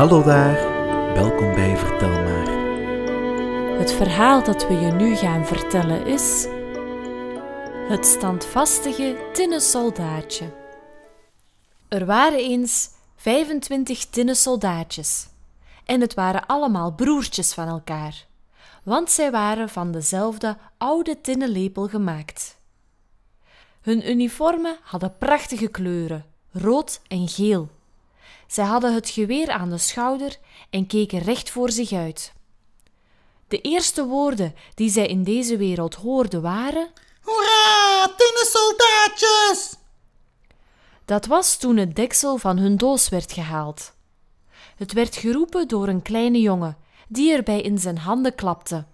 Hallo daar, welkom bij Vertel maar. Het verhaal dat we je nu gaan vertellen is Het standvastige tinnen soldaatje. Er waren eens 25 tinnen soldaatjes en het waren allemaal broertjes van elkaar, want zij waren van dezelfde oude tinnen lepel gemaakt. Hun uniformen hadden prachtige kleuren, rood en geel. Zij hadden het geweer aan de schouder en keken recht voor zich uit. De eerste woorden die zij in deze wereld hoorden waren: Hoera, tinnen soldaatjes! Dat was toen het deksel van hun doos werd gehaald. Het werd geroepen door een kleine jongen die erbij in zijn handen klapte.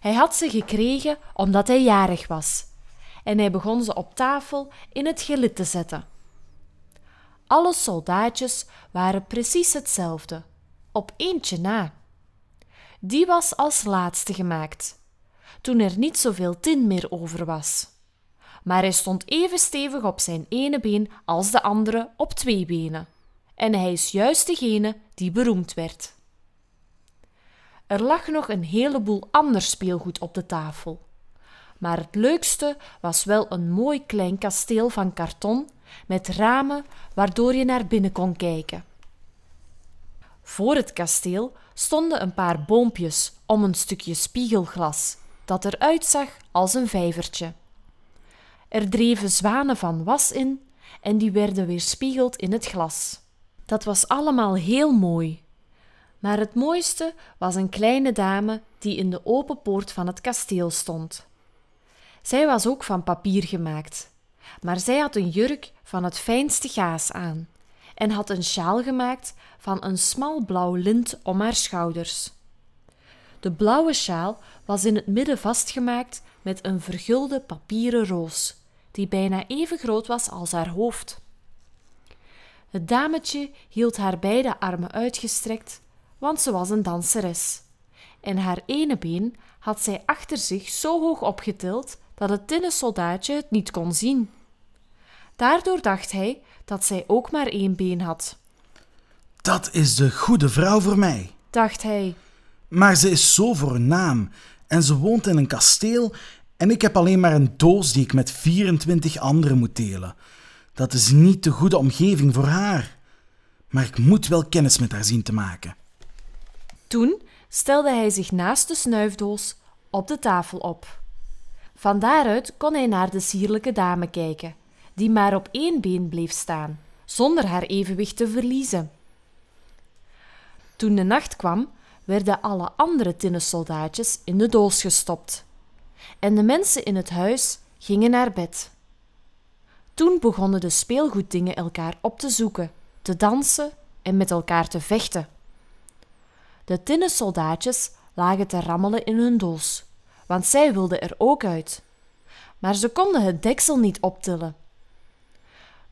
Hij had ze gekregen omdat hij jarig was en hij begon ze op tafel in het gelid te zetten. Alle soldaatjes waren precies hetzelfde, op eentje na. Die was als laatste gemaakt, toen er niet zoveel tin meer over was. Maar hij stond even stevig op zijn ene been als de andere op twee benen. En hij is juist degene die beroemd werd. Er lag nog een heleboel ander speelgoed op de tafel. Maar het leukste was wel een mooi klein kasteel van karton met ramen waardoor je naar binnen kon kijken. Voor het kasteel stonden een paar boompjes om een stukje spiegelglas dat eruit zag als een vijvertje. Er dreven zwanen van was in en die werden weerspiegeld in het glas. Dat was allemaal heel mooi. Maar het mooiste was een kleine dame die in de open poort van het kasteel stond. Zij was ook van papier gemaakt, maar zij had een jurk van het fijnste gaas aan en had een sjaal gemaakt van een smal blauw lint om haar schouders. De blauwe sjaal was in het midden vastgemaakt met een vergulde papieren roos, die bijna even groot was als haar hoofd. Het dametje hield haar beide armen uitgestrekt, want ze was een danseres, en haar ene been had zij achter zich zo hoog opgetild dat het tinnen soldaatje het niet kon zien. Daardoor dacht hij dat zij ook maar één been had. Dat is de goede vrouw voor mij. Dacht hij, Maar ze is zo voornaam en ze woont in een kasteel en ik heb alleen maar een doos die ik met 24 anderen moet delen. Dat is niet de goede omgeving voor haar. Maar ik moet wel kennis met haar zien te maken. Toen stelde hij zich naast de snuifdoos op de tafel op. Van daaruit kon hij naar de sierlijke dame kijken, die maar op één been bleef staan, zonder haar evenwicht te verliezen. Toen de nacht kwam, werden alle andere tinnen soldaatjes in de doos gestopt. En de mensen in het huis gingen naar bed. Toen begonnen de speelgoeddingen elkaar op te zoeken, te dansen en met elkaar te vechten. De tinnen soldaatjes lagen te rammelen in hun doos, want zij wilden er ook uit. Maar ze konden het deksel niet optillen.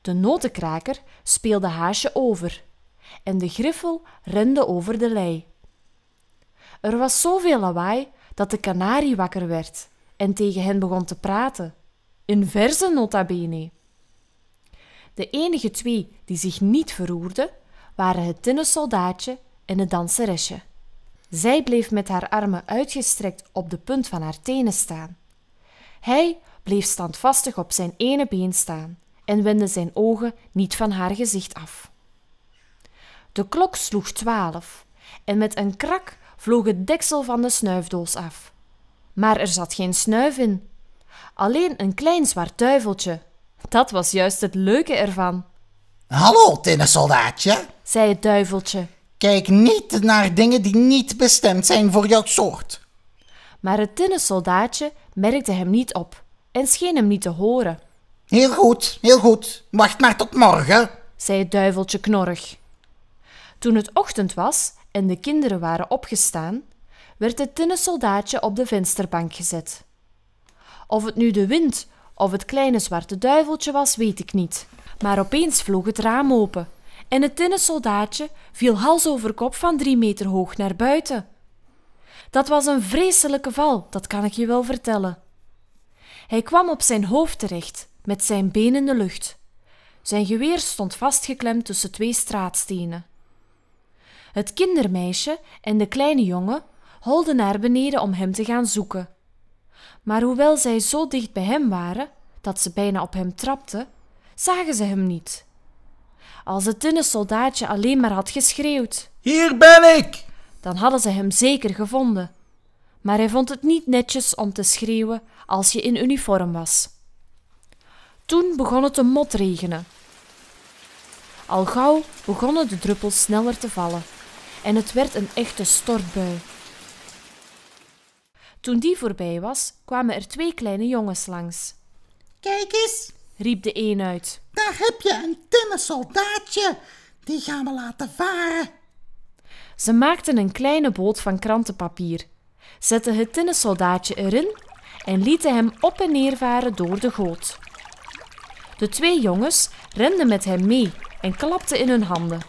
De notenkraker speelde haasje over en de griffel rende over de lei. Er was zoveel lawaai dat de kanarie wakker werd en tegen hen begon te praten, in verzen nota bene. De enige twee die zich niet verroerden, waren het tinnen soldaatje en het danseresje. Zij bleef met haar armen uitgestrekt op de punt van haar tenen staan. Hij bleef standvastig op zijn ene been staan en wendde zijn ogen niet van haar gezicht af. De klok sloeg twaalf en met een krak vloog het deksel van de snuifdoos af. Maar er zat geen snuif in, alleen een klein zwart duiveltje. Dat was juist het leuke ervan, Hallo, tinnen soldaatje. zei het duiveltje. Kijk niet naar dingen die niet bestemd zijn voor jouw soort. Maar het tinnen soldaatje merkte hem niet op en scheen hem niet te horen, Heel goed, heel goed. Wacht maar tot morgen. zei het duiveltje knorrig. Toen het ochtend was en de kinderen waren opgestaan, werd het tinnen soldaatje op de vensterbank gezet. Of het nu de wind of het kleine zwarte duiveltje was, weet ik niet. Maar opeens vloog het raam open en het tinnen soldaatje viel hals over kop van drie meter hoog naar buiten. Dat was een vreselijke val, dat kan ik je wel vertellen. Hij kwam op zijn hoofd terecht, met zijn been in de lucht. Zijn geweer stond vastgeklemd tussen twee straatstenen. Het kindermeisje en de kleine jongen holden naar beneden om hem te gaan zoeken. Maar hoewel zij zo dicht bij hem waren dat ze bijna op hem trapten, zagen ze hem niet. Als het tinnen soldaatje alleen maar had geschreeuwd, Hier ben ik! dan hadden ze hem zeker gevonden. Maar hij vond het niet netjes om te schreeuwen als je in uniform was. Toen begon het te motregenen. Al gauw begonnen de druppels sneller te vallen en het werd een echte stortbui. Toen die voorbij was, kwamen er twee kleine jongens langs. Kijk eens, Riep de een uit. daar heb je een tinnen soldaatje. Die gaan we laten varen. Ze maakten een kleine boot van krantenpapier, zetten het tinnen soldaatje erin en lieten hem op en neer varen door de goot. De twee jongens renden met hem mee en klapten in hun handen.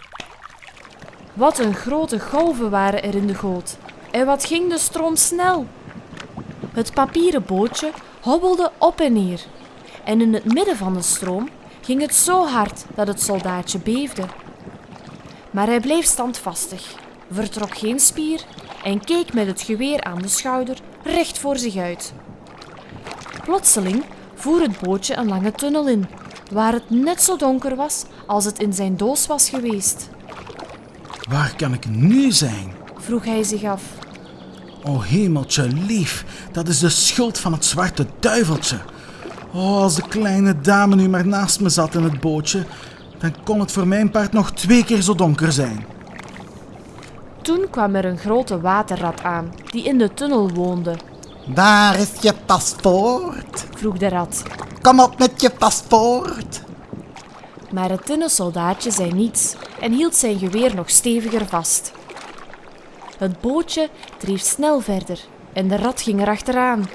Wat een grote golven waren er in de goot en wat ging de stroom snel. Het papieren bootje hobbelde op en neer en in het midden van de stroom ging het zo hard dat het soldaatje beefde. Maar hij bleef standvastig, vertrok geen spier en keek met het geweer aan de schouder recht voor zich uit. Plotseling voer het bootje een lange tunnel in, waar het net zo donker was als het in zijn doos was geweest. Waar kan ik nu zijn? Vroeg hij zich af. O hemeltje lief, dat is de schuld van het zwarte duiveltje. Oh, als de kleine dame nu maar naast me zat in het bootje, dan kon het voor mijn part nog twee keer zo donker zijn. Toen kwam er een grote waterrat aan, die in de tunnel woonde, Waar is je paspoort? vroeg de rat. Kom op met je paspoort. Maar het tinnen soldaatje zei niets en hield zijn geweer nog steviger vast. Het bootje dreef snel verder en de rat ging erachteraan.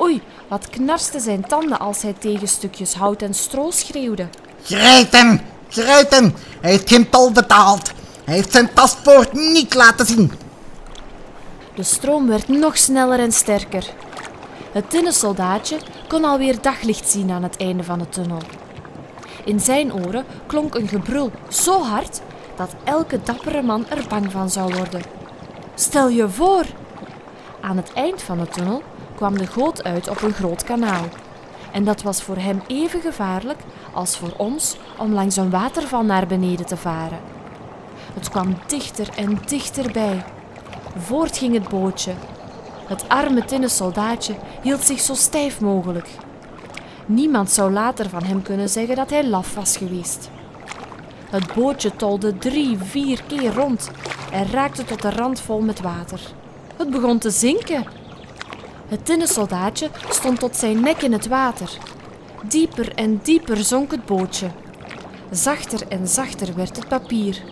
Oei, wat knarsten zijn tanden als hij tegen stukjes hout en stro schreeuwde. Grijp hem, grijp hem. Hij heeft geen tol betaald. Hij heeft zijn paspoort niet laten zien. De stroom werd nog sneller en sterker. Het tinnen soldaatje kon alweer daglicht zien aan het einde van de tunnel. In zijn oren klonk een gebrul zo hard dat elke dappere man er bang van zou worden. Stel je voor! Aan het eind van de tunnel kwam de goot uit op een groot kanaal. En dat was voor hem even gevaarlijk als voor ons om langs een waterval naar beneden te varen. Het kwam dichter en dichterbij. Voort ging het bootje. Het arme tinnen soldaatje hield zich zo stijf mogelijk. Niemand zou later van hem kunnen zeggen dat hij laf was geweest. Het bootje tolde drie, vier keer rond en raakte tot de rand vol met water. Het begon te zinken. Het tinnen soldaatje stond tot zijn nek in het water. Dieper en dieper zonk het bootje. Zachter en zachter werd het papier.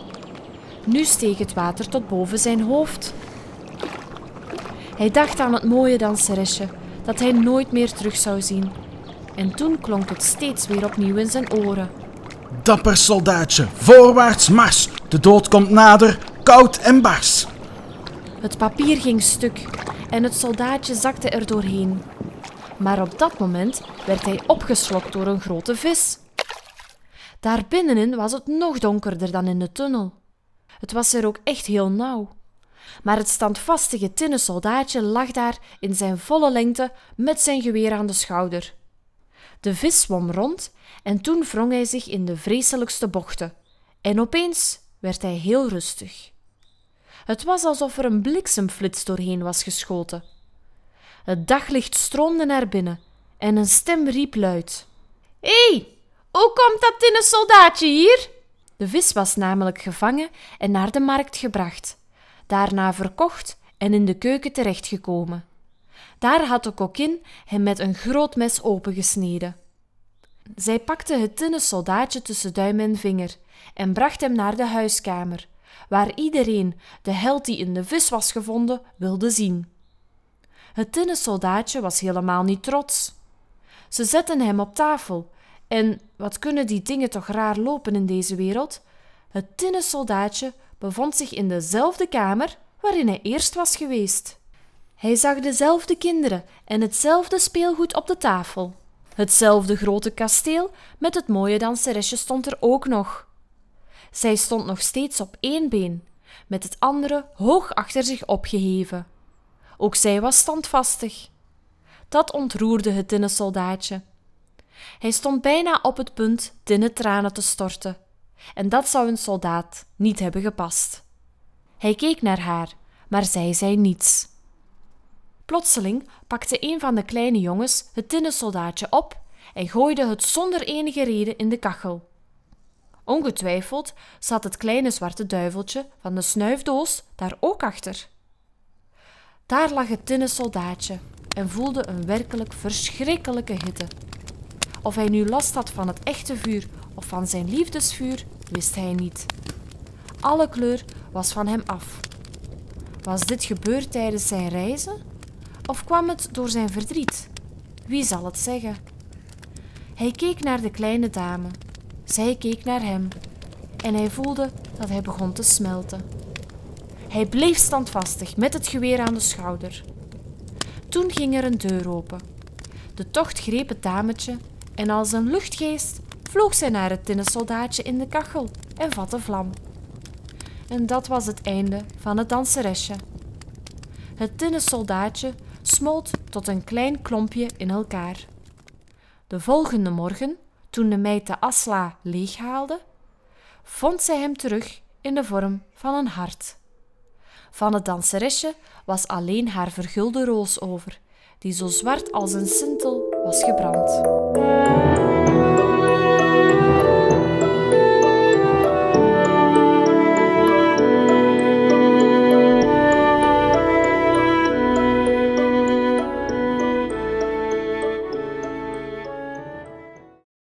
Nu steeg het water tot boven zijn hoofd. Hij dacht aan het mooie danseresje dat hij nooit meer terug zou zien. En toen klonk het steeds weer opnieuw in zijn oren. Dapper soldaatje, voorwaarts mars. De dood komt nader, koud en bars. Het papier ging stuk en het soldaatje zakte er doorheen. Maar op dat moment werd hij opgeslokt door een grote vis. Daar binnenin was het nog donkerder dan in de tunnel. Het was er ook echt heel nauw. Maar het standvastige tinnen soldaatje lag daar in zijn volle lengte met zijn geweer aan de schouder. De vis zwom rond en toen wrong hij zich in de vreselijkste bochten. En opeens werd hij heel rustig. Het was alsof er een bliksemflits doorheen was geschoten. Het daglicht stroomde naar binnen en een stem riep luid: Hé, hey, hoe komt dat tinnen soldaatje hier? De vis was namelijk gevangen en naar de markt gebracht, daarna verkocht en in de keuken terechtgekomen. Daar had de kokkin hem met een groot mes opengesneden. Zij pakte het tinnen soldaatje tussen duim en vinger en bracht hem naar de huiskamer, waar iedereen de held die in de vis was gevonden wilde zien. Het tinnen soldaatje was helemaal niet trots. Ze zetten hem op tafel en wat kunnen die dingen toch raar lopen in deze wereld? Het tinnen soldaatje bevond zich in dezelfde kamer waarin hij eerst was geweest. Hij zag dezelfde kinderen en hetzelfde speelgoed op de tafel. Hetzelfde grote kasteel met het mooie danseresje stond er ook nog. Zij stond nog steeds op één been, met het andere hoog achter zich opgeheven. Ook zij was standvastig. Dat ontroerde het tinnen soldaatje. Hij stond bijna op het punt tinnen tranen te storten, en dat zou een soldaat niet hebben gepast. Hij keek naar haar, maar zij zei niets. Plotseling pakte een van de kleine jongens het tinnen soldaatje op en gooide het zonder enige reden in de kachel. Ongetwijfeld zat het kleine zwarte duiveltje van de snuifdoos daar ook achter. Daar lag het tinnen soldaatje en voelde een werkelijk verschrikkelijke hitte. Of hij nu last had van het echte vuur of van zijn liefdesvuur, wist hij niet. Alle kleur was van hem af. Was dit gebeurd tijdens zijn reizen? Of kwam het door zijn verdriet? Wie zal het zeggen? Hij keek naar de kleine dame. Zij keek naar hem. En hij voelde dat hij begon te smelten. Hij bleef standvastig met het geweer aan de schouder. Toen ging er een deur open. De tocht greep het dametje en als een luchtgeest vloog zij naar het tinnen soldaatje in de kachel en vatte vlam. En dat was het einde van het danseresje. Het tinnen soldaatje smolt tot een klein klompje in elkaar. De volgende morgen, toen de meid de asla leeghaalde, vond zij hem terug in de vorm van een hart. Van het danseresje was alleen haar vergulde roos over, die zo zwart als een sintel was gebrand.